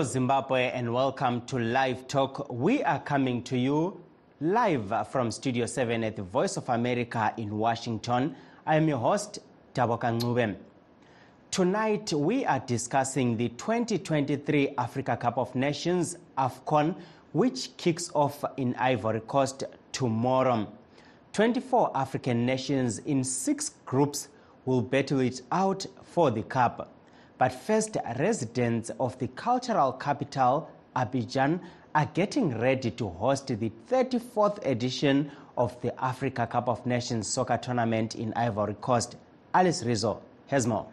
Hello, Zimbabwe, and welcome to Live Talk. We are coming to you live from Studio 7 at the Voice of America in Washington. I am your host, Taboka Ngube. Tonight, we are discussing the 2023 Africa Cup of Nations, AFCON, which kicks off in Ivory Coast tomorrow. 24 African nations in six groups will battle it out for the Cup. But first, residents of the cultural capital, Abidjan, are getting ready to host the 34th edition of the Africa Cup of Nations soccer tournament in Ivory Coast. Alice Rizzo has more.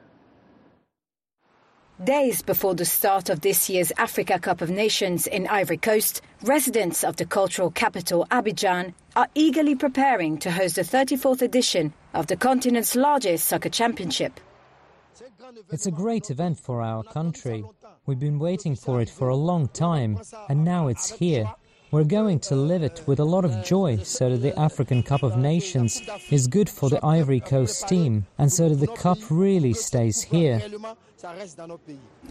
Days before the start of this year's Africa Cup of Nations in Ivory Coast, residents of the cultural capital Abidjan are eagerly preparing to host the 34th edition of the continent's largest soccer championship. It's a great event for our country. We've been waiting for it for a long time, and now it's here. We're going to live it with a lot of joy so that the African Cup of Nations is good for the Ivory Coast team, and so that the cup really stays here.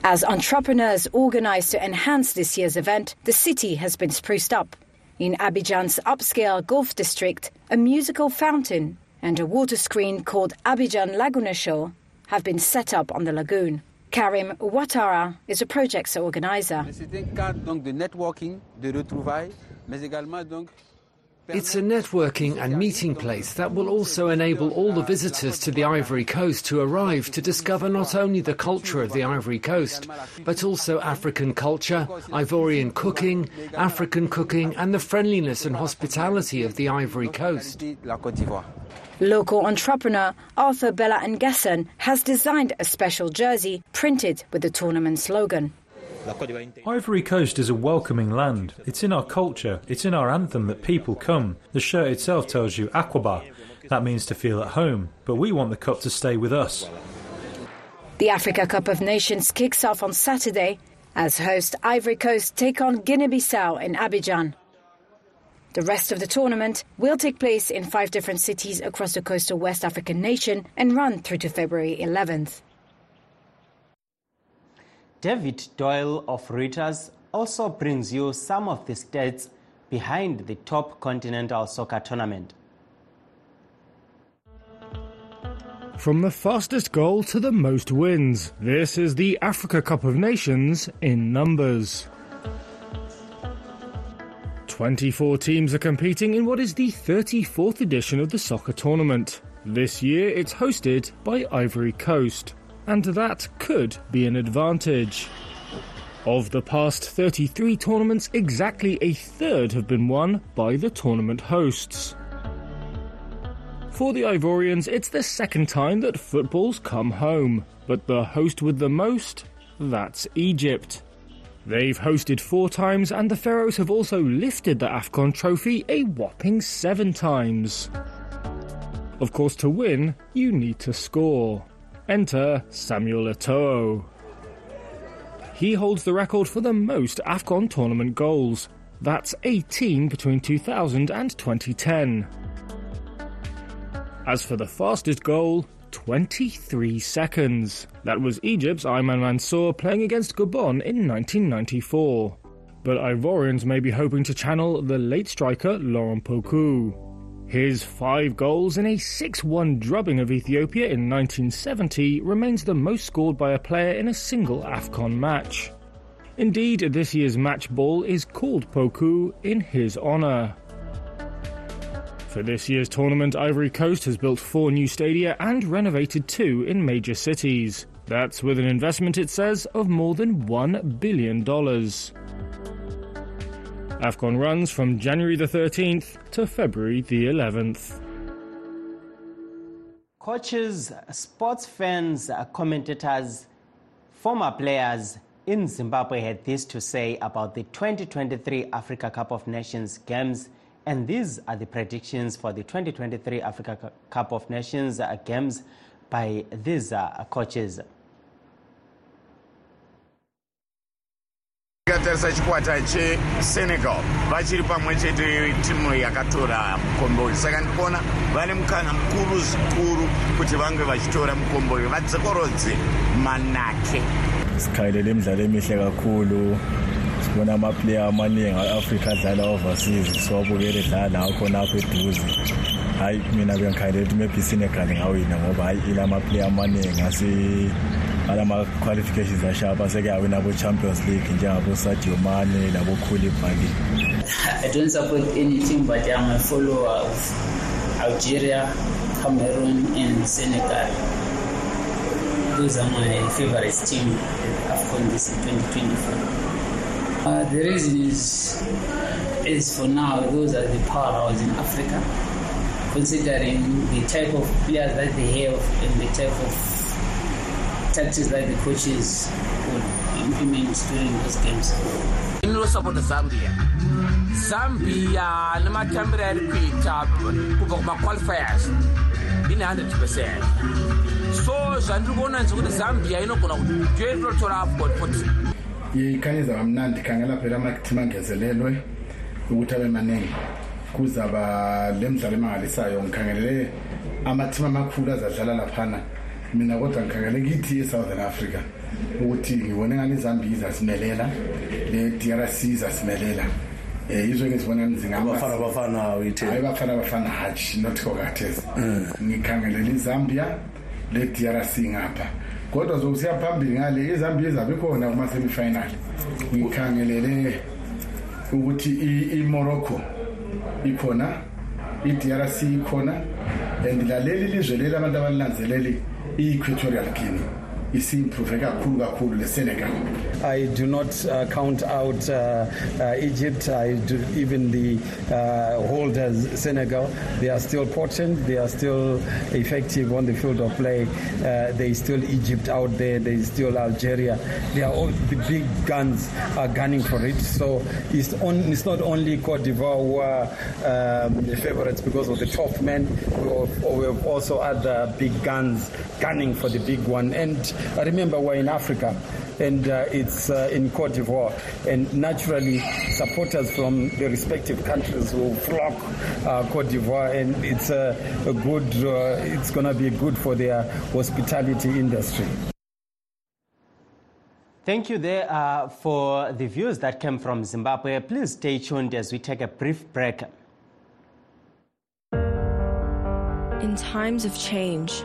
As entrepreneurs organize to enhance this year's event, the city has been spruced up. In Abidjan's upscale golf district, a musical fountain and a water screen called Abidjan Laguna Show have been set up on the lagoon. Karim Ouattara is a project's organizer. It's a networking and meeting place that will also enable all the visitors to the Ivory Coast to arrive to discover not only the culture of the Ivory Coast, but also African culture, Ivorian cooking, African cooking, and the friendliness and hospitality of the Ivory Coast. Local entrepreneur Arthur Bella Ngesson has designed a special jersey printed with the tournament slogan. Ivory Coast is a welcoming land. It's in our culture, it's in our anthem that people come. The shirt itself tells you Akwaba. That means to feel at home, but we want the cup to stay with us. The Africa Cup of Nations kicks off on Saturday as host Ivory Coast take on Guinea Bissau in Abidjan. The rest of the tournament will take place in five different cities across the coastal West African nation and run through to February 11th. David Doyle of Reuters also brings you some of the stats behind the top continental soccer tournament. From the fastest goal to the most wins, this is the Africa Cup of Nations in numbers. 24 teams are competing in what is the 34th edition of the soccer tournament. This year it's hosted by Ivory Coast, and that could be an advantage. Of the past 33 tournaments, exactly a third have been won by the tournament hosts. For the Ivorians, it's the second time that football's come home, but the host with the most, that's Egypt. They've hosted four times, and the Pharaohs have also lifted the AFCON trophy a whopping seven times. Of course, to win, you need to score. Enter Samuel Eto'o. He holds the record for the most AFCON tournament goals. That's 18 between 2000 and 2010. As for the fastest goal, 23 seconds. That was Egypt's Ayman Mansour playing against Gabon in 1994. But Ivorians may be hoping to channel the late striker Laurent Pokou. His five goals in a 6 1 drubbing of Ethiopia in 1970 remains the most scored by a player in a single AFCON match. Indeed, this year's match ball is called Pokou in his honour. For this year's tournament, Ivory Coast has built four new stadia and renovated two in major cities. That's with an investment, it says, of more than $1 billion. AFCON runs from January the 13th to February the 11th. Coaches, sports fans, commentators, former players in Zimbabwe had this to say about the 2023 Africa Cup of Nations games and these are the predictions for the 2023 Africa Cup of Nations uh, games by these uh, coaches. tarisa chikwata chesenegal vachiri pamwe chete timu yakatora mukombori saka ndikuona vane mukana mukuru zvikuru kuti vange vachitora mukombori vadzokorodze manake. Sikhayilela imidlalo emihle kakhulu sibona amaplayer amaningi a-afrika adlala overseas. Siwabukele edlala lawo khona apho eduze. Hayi mina bengikhayelela ukuthi maybe isenegal ngoba ilamaplayer amaningi alama-qualifications ashapa sekuyawina abo-champions league mane i don't support any team but i'm a follower of algeria cameroon and senegal. Those are my favorite team afcon this 2024 uh, the reason is is for now those are the powerhouse in africa considering the type of players that they have and the type of tactics that the coaches would implement during those games. inosapota zambia. Zambia nematambiro ari kuita kubva kumaqualifiers ine 100 percent. So zvandiri kuona ndezvekuti zambia kuti ndiyo inotora afcon 40 ikhanyeza kamnandi khangela phela amathim angezelelwe ukuthi abe maningi. Kuzaba le mdlalo emangalisayo ngikhangelele amathim amakhulu azadlala laphana. Mina kodwa ngikhangele kithi e-southern africa ukuthi ngibone ngani izambia izasimelela le-drc izasimelela. Um yizo ke zibona bafana bafana bafana bafana hatshi not kokathesi ngikhangelela izambia le-drc ngapha kodwa zokusiya phambili ngale izambia izabe khona kuma-semifinal ngikhangelele ukuthi imorocco ikhona i-drc ikhona and laleli lizwe leli abantu abalilanzeleli i-equatorial guinea. Le-senegal I do not uh, count out uh, uh, Egypt, I do, even the uh, holders Senegal. They are still potent, they are still effective on the field of play. Uh, there is still Egypt out there, there is still Algeria. They are all, the big guns are gunning for it. So it's, on, it's not only Cote d'Ivoire who are um, the favorites because of the top men, we have, we have also other big guns gunning for the big one. And remember we're in Africa and uh, it's uh, in Cote d'Ivoire. And naturally, supporters from the respective countries will flock uh, Cote d'Ivoire, and it's a, a good. uh, it's going to be good for their hospitality industry. Thank you there uh, for the views that came from Zimbabwe. Please stay tuned as we take a brief break. In times of change,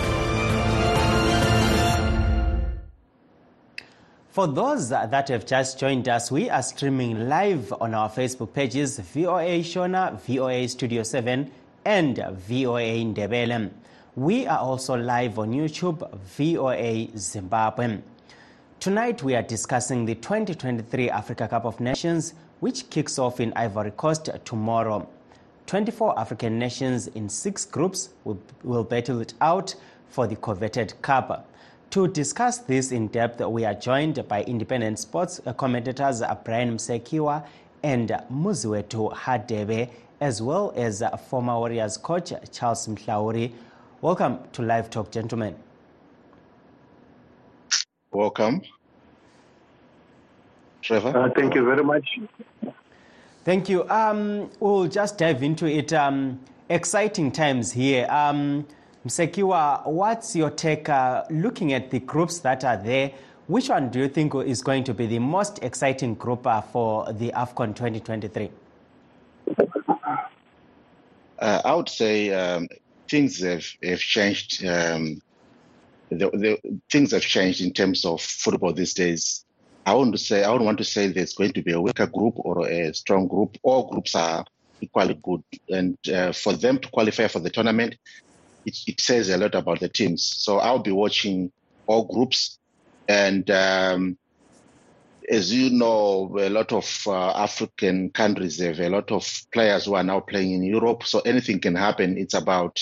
For those that have just joined us, we are streaming live on our Facebook pages VOA Shona, VOA Studio 7, and VOA Ndebele. We are also live on YouTube, VOA Zimbabwe. Tonight we are discussing the 2023 Africa Cup of Nations, which kicks off in Ivory Coast tomorrow. 24 African nations in six groups will, will battle it out for the coveted cup. To discuss this in depth, we are joined by independent sports commentators Brian Msekiwa and Muziwetu Hadebe, as well as former Warriors coach Charles Mhlauri. Welcome to Live Talk, gentlemen. Welcome. Trevor? Uh, thank you very much. Thank you. Um, we'll just dive into it. Um, exciting times here. Um, Msekiwa, what's your take uh, looking at the groups that are there? Which one do you think is going to be the most exciting group uh, for the AFCON 2023? Uh, I would say um, things have, have changed. Um, the, the, things have changed in terms of football these days. I want to say I don't want to say there's going to be a weaker group or a strong group. All groups are equally good. And uh, for them to qualify for the tournament, it, it, says a lot about the teams. So I'll be watching all groups. And um, as you know, a lot of uh, African countries have a lot of players who are now playing in Europe. So anything can happen. It's about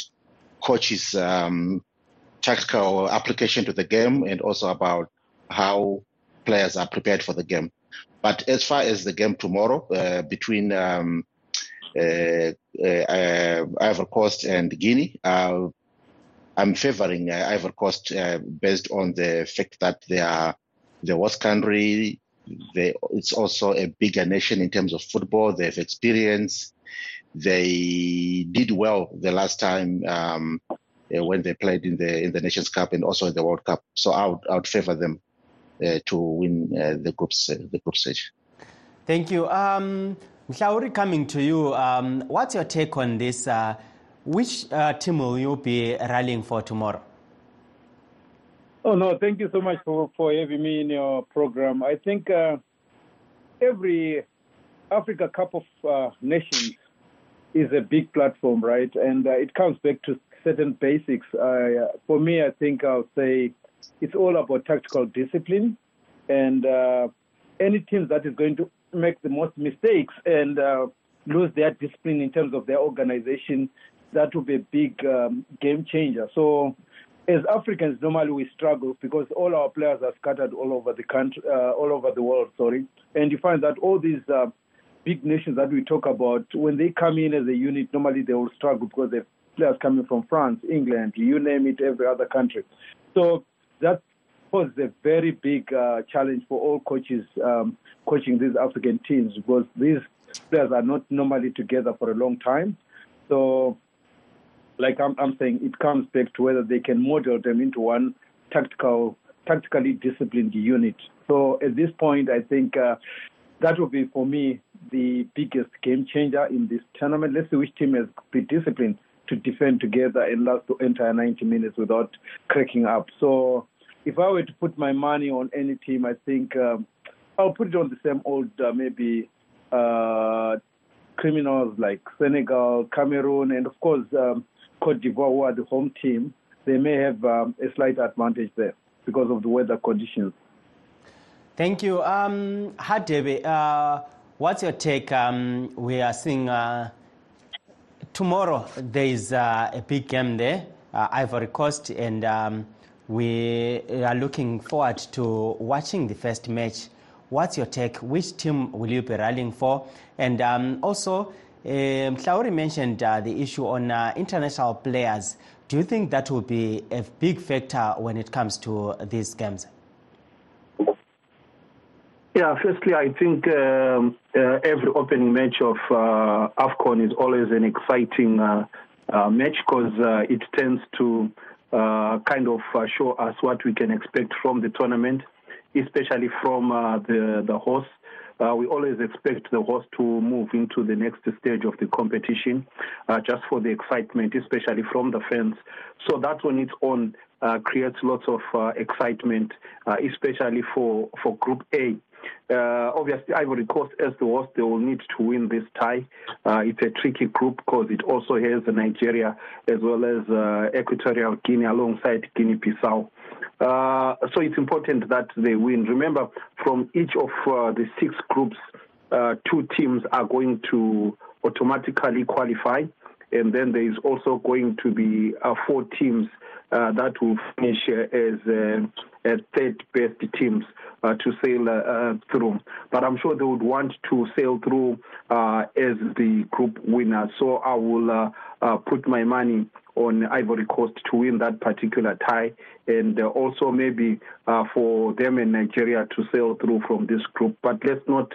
coaches' um, tactical application to the game and also about how players are prepared for the game. But as far as the game tomorrow uh, between um, Ivory Coast and Guinea, uh, I'm favoring uh, Ivory Coast uh, based on the fact that they are the host country. They, it's also a bigger nation in terms of football. They have experience. They did well the last time um, when they played in the in the Nations Cup and also in the World Cup. So I would, I would favor them uh, to win uh, the groups uh, the group stage. Thank you. Um, Mhlauri, coming to you, um, what's your take on this? Uh, which uh, team will you be rallying for tomorrow? Oh no, thank you so much for, for having me in your program. I think uh, every Africa Cup of Nations is a big platform, right? And it comes back to certain basics. for me, I think I'll say it's all about tactical discipline, and uh, any team that is going to make the most mistakes and uh, lose their discipline in terms of their organization, that would be a big um, game changer. So, as Africans, normally we struggle because all our players are scattered all over the country, uh, all over the world. Sorry, and you find that all these uh, big nations that we talk about, when they come in as a unit, normally they will struggle because they players coming from France, England, you name it, every other country. So that poses a very big uh, challenge for all coaches um, coaching these African teams because these players are not normally together for a long time. So, like I'm, I'm saying, it comes back to whether they can model them into one tactical, tactically disciplined unit. So at this point, I think uh, that will be for me the biggest game changer in this tournament. Let's see which team has the disciplined to defend together and last the entire 90 minutes without cracking up. So if I were to put my money on any team, I think um, I'll put it on the same old uh, maybe uh, criminals like Senegal, Cameroon, and of course um, Cote d'Ivoire, who are the home team. They may have um, a slight advantage there because of the weather conditions. Thank you. Um, Hadebe, uh, what's your take? Um, we are seeing uh, tomorrow there is uh, a big game there, uh, Ivory Coast, and um, we are looking forward to watching the first match. What's your take? Which team will you be rallying for? And um, also, um, mentioned uh, the issue on uh, international players. Do you think that will be a big factor when it comes to these games? Yeah, firstly, I think um, uh, every opening match of uh, AFCON is always an exciting uh, uh match because uh, it tends to uh, kind of show us what we can expect from the tournament, especially from the, the host. Uh, we always expect the host to move into the next stage of the competition uh, just for the excitement, especially from the fans. So that on its own uh, creates lots of excitement, especially for, for Group A. Uh, obviously, Ivory Coast, as the host, they will need to win this tie. Uh, it's a tricky group because it also has Nigeria as well as uh, Equatorial Guinea alongside Guinea-Bissau. Uh, so it's important that they win. Remember, from each of uh, the six groups, uh, two teams are going to automatically qualify, and then there is also going to be four teams that will finish as as third best teams uh, to sail uh, through. But I'm sure they would want to sail through uh, as the group winner. So I will uh, uh, put my money on Ivory Coast to win that particular tie, and also maybe for them and Nigeria to sail through from this group. But let's not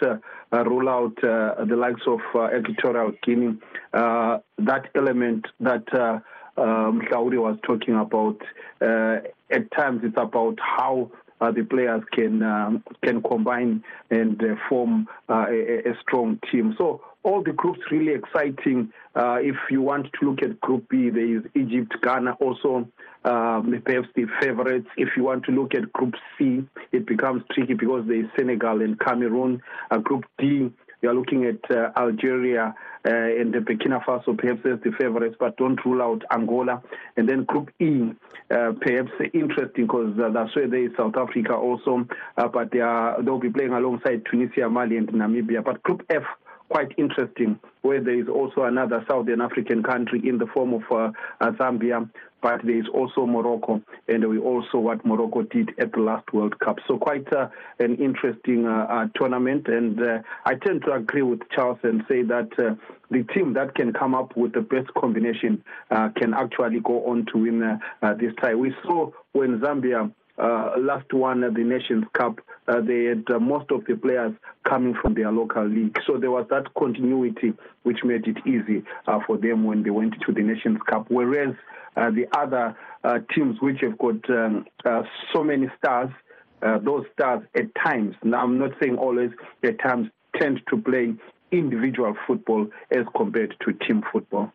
rule out the likes of Equatorial Guinea. that element that um, Mhlauri was talking about. Uh, at times, it's about how uh, the players can um, can combine and uh, form uh, a, a, strong team. So all the groups really exciting. Uh, if you want to look at Group B, there is Egypt, Ghana, also um, perhaps the favorites. If you want to look at Group C, it becomes tricky because there is Senegal and Cameroon. Uh, group D, you are looking at uh, Algeria uh, and the Burkina Faso perhaps as the favorites, but don't rule out Angola. And then Group E, uh, perhaps interesting because uh, that's where there is South Africa also, uh, but they are they'll be playing alongside Tunisia, Mali, and Namibia. But Group F quite interesting, where there is also another Southern African country in the form of uh, Zambia, but there is also Morocco, and we also what Morocco did at the last World Cup. So quite uh, an interesting uh, uh, tournament, and uh, I tend to agree with Charles and say that the team that can come up with the best combination can actually go on to win this tie. We saw when Zambia uh, last one, the Nations Cup, uh, they had uh, most of the players coming from their local league. So there was that continuity which made it easy uh, for them when they went to the Nations Cup. Whereas uh, the other uh, teams which have got um, so many stars, those stars at times, now I'm not saying always, at times tend to play individual football as compared to team football.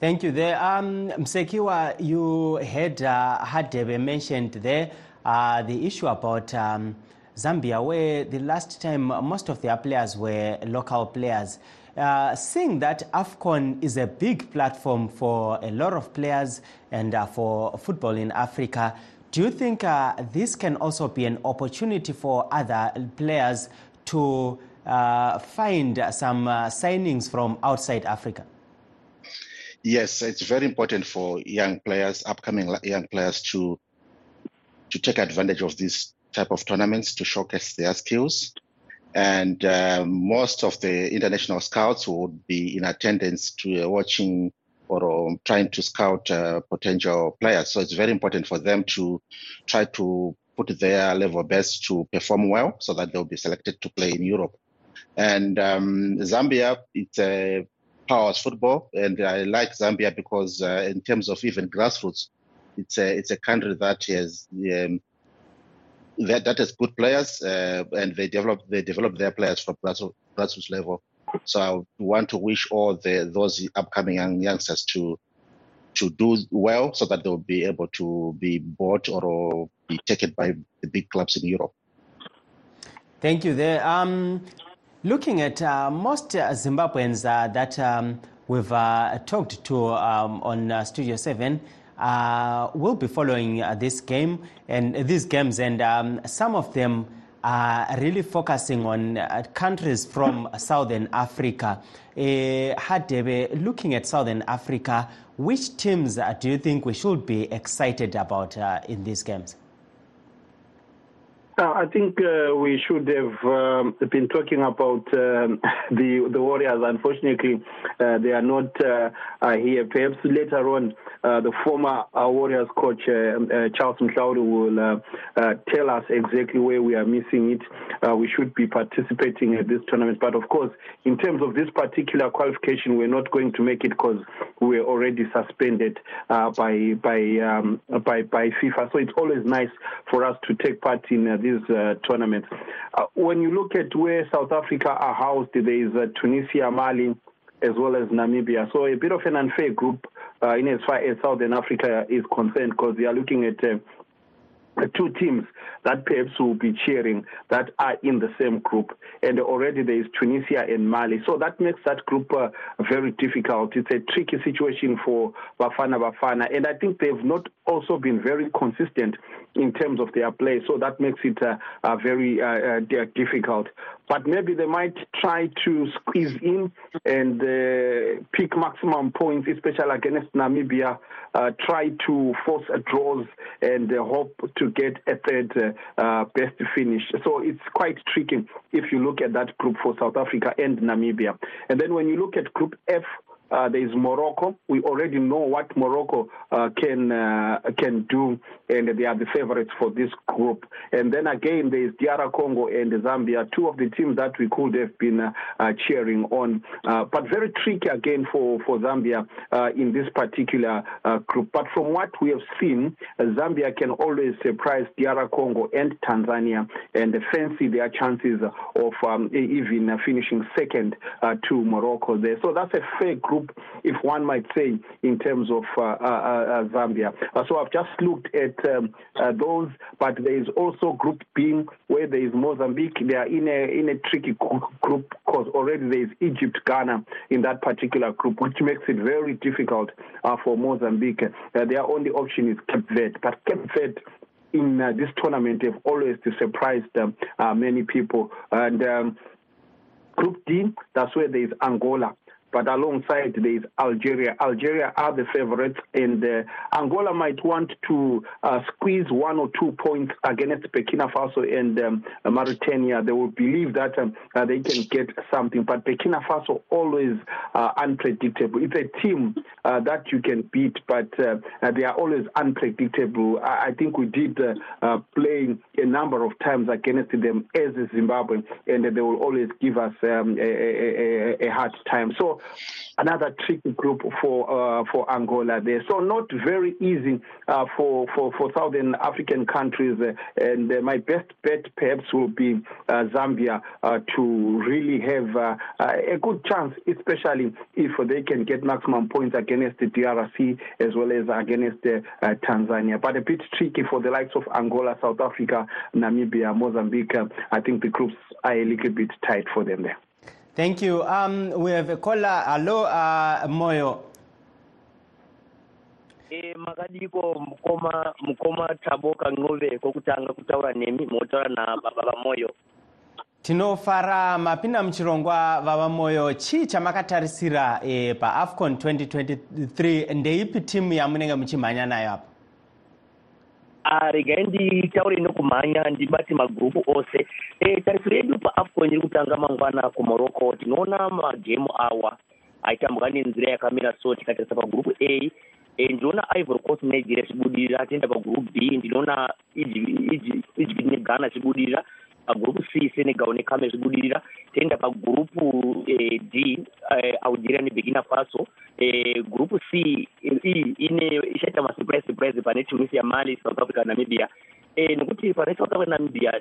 Thank you. There, um, Msekiwa, you had uh, Hadebe mentioned there uh, the issue about um, Zambia, where the last time most of their players were local players. Uh, seeing that AFCON is a big platform for a lot of players and uh, for football in Africa, do you think uh, this can also be an opportunity for other players to uh, find some uh, signings from outside Africa? Yes, it's very important for young players, upcoming young players, to to take advantage of these type of tournaments to showcase their skills. And uh, most of the international scouts would be in attendance to uh, watching or um, trying to scout uh, potential players. So it's very important for them to try to put their level best to perform well so that they'll be selected to play in Europe. And um, Zambia, it's a powers football, and I like Zambia because uh, in terms of even grassroots, it's a it's a country that has um, that that has good players, uh, and they develop they develop their players from grassroots, grassroots level. So I want to wish all the those upcoming young youngsters to to do well, so that they'll be able to be bought or be taken by the big clubs in Europe. Thank you. There. Um, Looking at uh, most uh, Zimbabweans uh, that um, we've uh, talked to um, on uh, Studio 7 uh, will be following this game and these games, and um, some of them are really focusing on countries from Southern Africa. Hadebe, looking at Southern Africa, which teams do you think we should be excited about in these games? Uh, I think uh, we should have um, been talking about um, the the Warriors. Unfortunately, uh, they are not here. Perhaps later on, uh, the former Warriors coach Charles Mhlawuli will tell us exactly where we are missing it. we should be participating at this tournament, but of course, in terms of this particular qualification, we're not going to make it because we're already suspended by by um, by by FIFA. So it's always nice for us to take part in these uh, tournaments. Uh, when you look at where South Africa are housed, there is uh, Tunisia, Mali, as well as Namibia. So a bit of an unfair group uh, in as far as Southern Africa is concerned, because they are looking at uh, two teams that perhaps will be cheering that are in the same group. And already there is Tunisia and Mali. So that makes that group uh, very difficult. It's a tricky situation for Bafana Bafana. And I think they've not also been very consistent in terms of their play. So that makes it uh, uh, very uh, uh, difficult. But maybe they might try to squeeze in and uh, pick maximum points, especially against Namibia. try to force a draws and hope to get a third best finish. So it's quite tricky if you look at that group for South Africa and Namibia. And then when you look at Group F, uh, there is Morocco. We already know what Morocco uh, can uh, can do, and they are the favorites for this group. And then again, there is DR Congo and Zambia, two of the teams that we could have been uh, uh, cheering on, uh, but very tricky again for for Zambia in this particular group. But from what we have seen, Zambia can always surprise DR Congo and Tanzania, and fancy their chances of um, even finishing second to Morocco there. So that's a fair group group, if one might say, in terms of uh, uh, uh, Zambia. so I've just looked at um, those, but there is also Group B, where there is Mozambique. They are in a in a tricky group because already there is Egypt, Ghana in that particular group, which makes it very difficult for Mozambique. their only option is Cape Verde, but Cape Verde in uh, this tournament have always surprised um, uh, many people. And um, Group D, that's where there is Angola but alongside there is Algeria. Algeria are the favorites, and uh, Angola might want to uh, squeeze one or two points against Burkina Faso and um, Mauritania. They will believe that um, uh, they can get something, but Burkina Faso always uh, unpredictable. It's a team uh, that you can beat, but uh, they are always unpredictable. I, I think we did play a number of times against them as Zimbabwe, and they will always give us um, a, a, a hard time. So another tricky group for uh, for Angola there. So not very easy uh, for, for for Southern African countries. Uh, and uh, my best bet perhaps will be uh, Zambia uh, to really have a good chance, especially if they can get maximum points against the DRC as well as against Tanzania. But a bit tricky for the likes of Angola, South Africa, Namibia, Mozambique. I think the groups are a little bit tight for them there. Thank you. Um, we have a caller. Hello, uh, Moyo. E, makadiko mukoma mukoma taboka ng'ove kokutanga kutaura nemi motaura na baba vamoyo tinofara mapinda muchirongwa vava moyo chii chamakatarisira e, paafcon 2023 ndeipi timu yamunenge muchimhanya nayo apa regai nditaure nokumhanya ndibate magurupu ose. E, tarisiro yedu paafcon iri kutanga mangwana kumorocco tinoona magemu awa aitambwa nenzira yakamira so tikatarisa pagurupu a. E, ndinoona ivory coast nigeria zvibudirira tienda pagurupu b ndinoona egypt neghana zvibudirira pagurupu c senegal necame zvibudirira toenda pagurupu eh, d eh, algeria neburkina faso. Eh, gurupu c e ine ichaita masurprise surprise pane tunisia mali south africa namibia. E, nokuti pane south africa namibia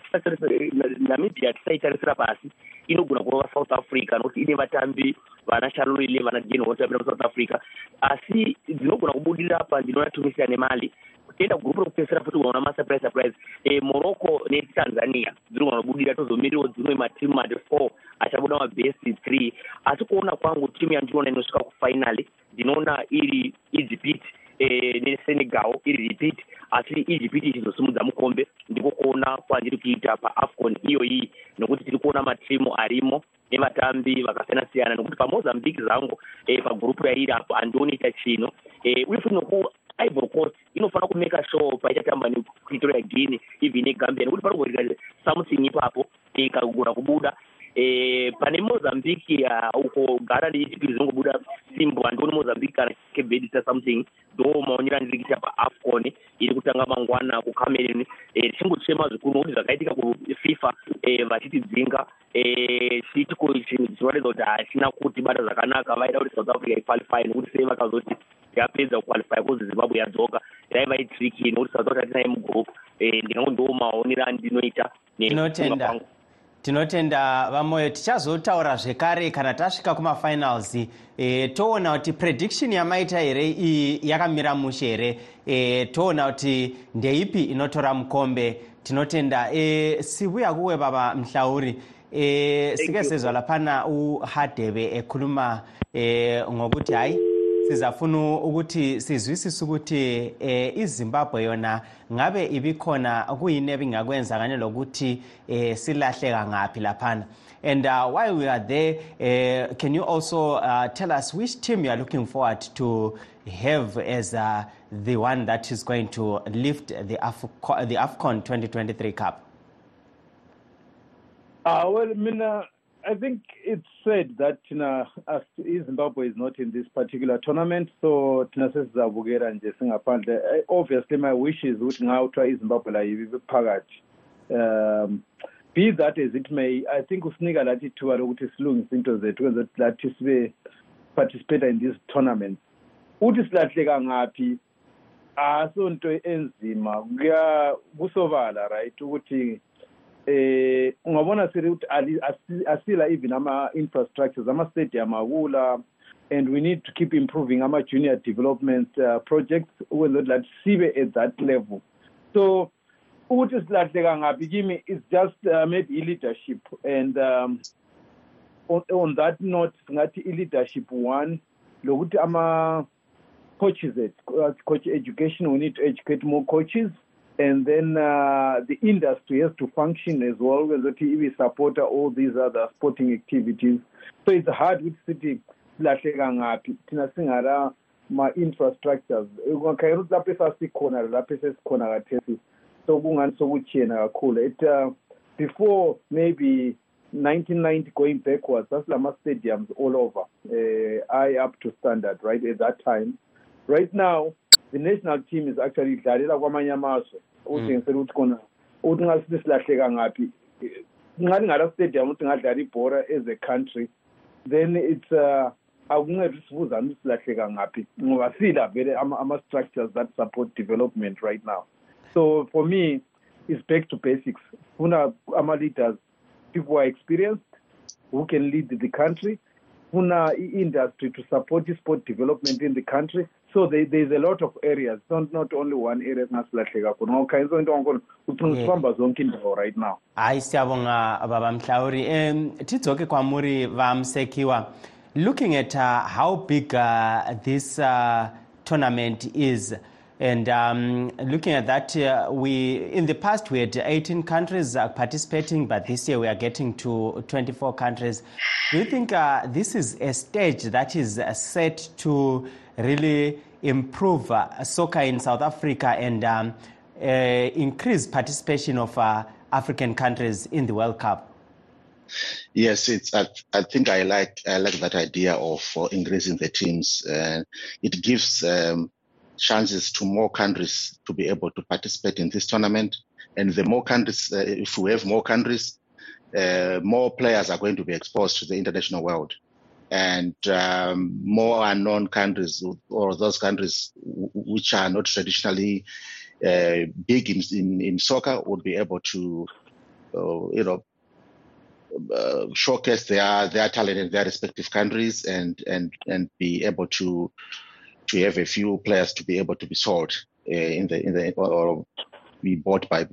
namibia tisaitarisira pasi inogona kuva south africa nokuti ine vatambi vana sharolile vana jen votambira kusouth africa. Asi dzinogona kubudirira pa ndinoona tunisia nemali toenda gurupu rekupedzisira futi kuona masurprise surprise e, morocco netanzania dzinogona kubudira tozomirirawo dzimwe matimu mati four achabuda mabhesti three. Asi kuona kwangu timu yandinoona inosvika kufinally ndinoona iri egypt e, nesenegal iri repeat. Asi egypt ichizosimudza mukombe ndiko kuona kwandiri kuita paafcon iyoyi nokuti tiri kuona matimu arimo nevatambi vakasiyana siyana nokuti pamozambique zangu e, pagurupu yairi apo handionoita chino. E, uye futi noku ivory coast inofanira kumeka show paichatamba nekuitora guine even negambia nekuti panogoita something ipapo ikagona kubuda e, pane mozambique uko gara neegypt dzinongobuda simbo handioni mozambique kana kebedisa something ndo maonero andirikiita paafcon iri kutanga mangwana kucameron e, tichingochema zvikuru nokuti zvakaitika kufifa e, vachitidzinga chitiko chinoratidza kuti hachina kutibata zvakanaka vaida kuti south africa iqualify nokuti sei vakazoti yapedza kuqualify kuzi zimbabwe yadzoka yaiva itriki nokuti south africa tinaye mugroup ndingango ndo maonero andinoita tinotenda tinotenda vamoyo. Tichazotaura zvekare kana tasvika kumafinals e, toona kuti prediction yamaita here iyi yakamira mushe here? E, toona kuti ndeipi inotora mukombe? Tinotenda. E, sibuya kuwe baba mhlauri. E, sike sezwala phana uhadebe ekhuluma e, ngokuthi hayi sizafuna ukuthi sizwisise ukuthi eh iZimbabwe yona ngabe ibikhona kuyini ebingakwenza kanye lokuthi eh silahleka ngapi laphana? And uh, while we are there uh, can you also uh, tell us which team you are looking forward to have as uh, the one that is going to lift the Afco the AFCON 2023 Cup? Uh, well mina I think it's said that Tina, as Zimbabwe is not in this particular tournament, so Tina says Zabugera and Singapore. Obviously, my wish is ukuthi ngawuthiwa izimbabwe la yibe phakathi. Um be that as it may i think usinika lathi ithuba lokuthi silungise into zethu kwenze lathi sibe participate in this tournament. Uthi silahleka ngaphi asonto enzima. Kuya kusobala right ukuthi eh ungabona siri ukuthi asila even ama infrastructures ama stadium akula and we need to keep improving our junior development uh, projects whether that sibe at that level. So ukuthi silahleka ngaphi kimi is just uh, maybe leadership and um, on, on that note singathi i-leadership one lokuthi ama coaches at coach education we need to educate more coaches and then uh, the industry has to function as well ukuthi ibe supporter all these other sporting activities. So it's hard with city silahleka ngaphi. Thina singala ma-infrastructures. Ungakhayela ukuthi lapho esasikhona lapho esesikhona kathesi so kungani sokuchiyena kakhulu? It uh, before maybe 1990 going backwards sasilama stadiums all over uh, eye up to standard right at that time. Right now the national team is actually idlalela kwamanye amazwe. Utshengisela ukuthi khona ukuthi nxa sithi silahleka ngaphi. Nxa ngala stadium ukuthi ngadlala ibhora as a country then it's uh, akunceda sibuzane ukuthi silahleka ngaphi ngoba sila vele ama-structures that support development right now. So for me it's back to basics. Funa ama-leaders people are experienced who can lead the country funa i-industry to support i-sport development in the country. So there, there's a lot of areas not, not only one area singasilahleka khona. Ngokukhanyiso into ngakhona ucinga sifamba zonke indawo right now. Hayi siyabonga baba mhlawuri. Um tidzoke kwamuri vamsekiwa looking at uh, how big uh, this uh, tournament is and um, looking at that uh, we in the past we had 18 countries uh, participating but this year we are getting to 24 countries do you think uh, this is a stage that is set to really improve soccer in south africa and um, increase participation of african countries in the world cup Yes, it's. I, I, think I like I like that idea of uh, increasing the teams. Uh, it gives um, chances to more countries to be able to participate in this tournament. And the more countries, uh, if we have more countries, uh, more players are going to be exposed to the international world. And um, more unknown countries or those countries which are not traditionally uh, big in, in, in, soccer would be able to, uh, you know, uh, showcase their their talent in their respective countries and and and be able to to have a few players to be able to be sold uh, in the in the or be bought by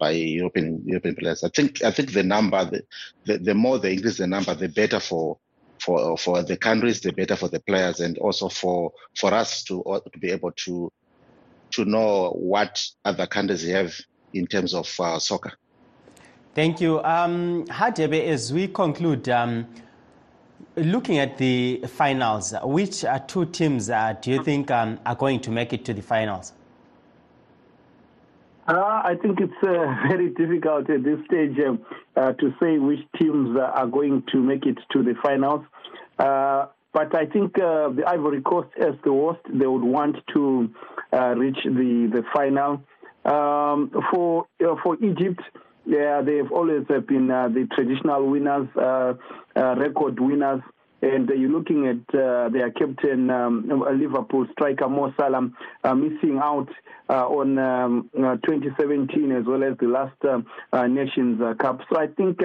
by European European players. I think I think the number the, the, the more they increase the number, the better for for for the countries, the better for the players, and also for for us to to be able to to know what other countries have in terms of uh, soccer. Thank you. Um, Hadebe, as we conclude, um, looking at the finals, which uh, two teams uh, do you think um, are going to make it to the finals? Uh, I think it's uh, very difficult at this stage uh, to say which teams are going to make it to the finals. but I think the Ivory Coast, as the worst, they would want to reach the, the final. Um, for for Egypt, yeah, they've always been uh, the traditional winners, uh, uh, record winners. And you're looking at their captain, um, Liverpool striker Mo Salah, missing out on um, 2017 as well as the last Nations Cup. So I think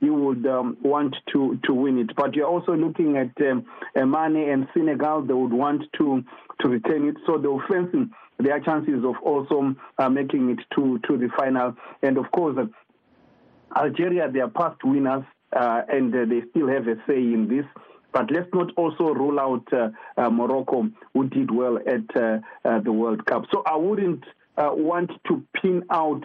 you would um, want to, to win it. But you're also looking at um, Mane and Senegal. They would want to, to retain it. So the offensive their chances of also uh, making it to, to the final. And of course, uh, Algeria, they are past winners, uh, and they still have a say in this. But let's not also rule out Morocco, who did well at the World Cup. So I wouldn't uh, want to pin out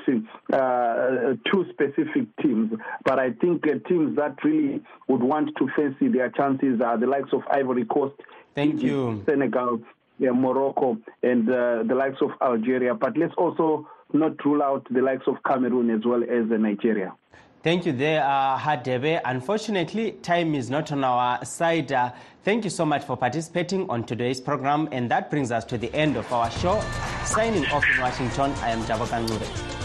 uh, two specific teams, but I think uh, teams that really would want to fancy their chances are the likes of Ivory Coast, Thank Egypt, you. Senegal, yeah, Morocco, and the likes of Algeria. But let's also not rule out the likes of Cameroon as well as Nigeria. Thank you there, uh, Hadebe. Unfortunately, time is not on our side. Uh, thank you so much for participating on today's program. And that brings us to the end of our show. Signing off in Washington, I am Javokan Nure.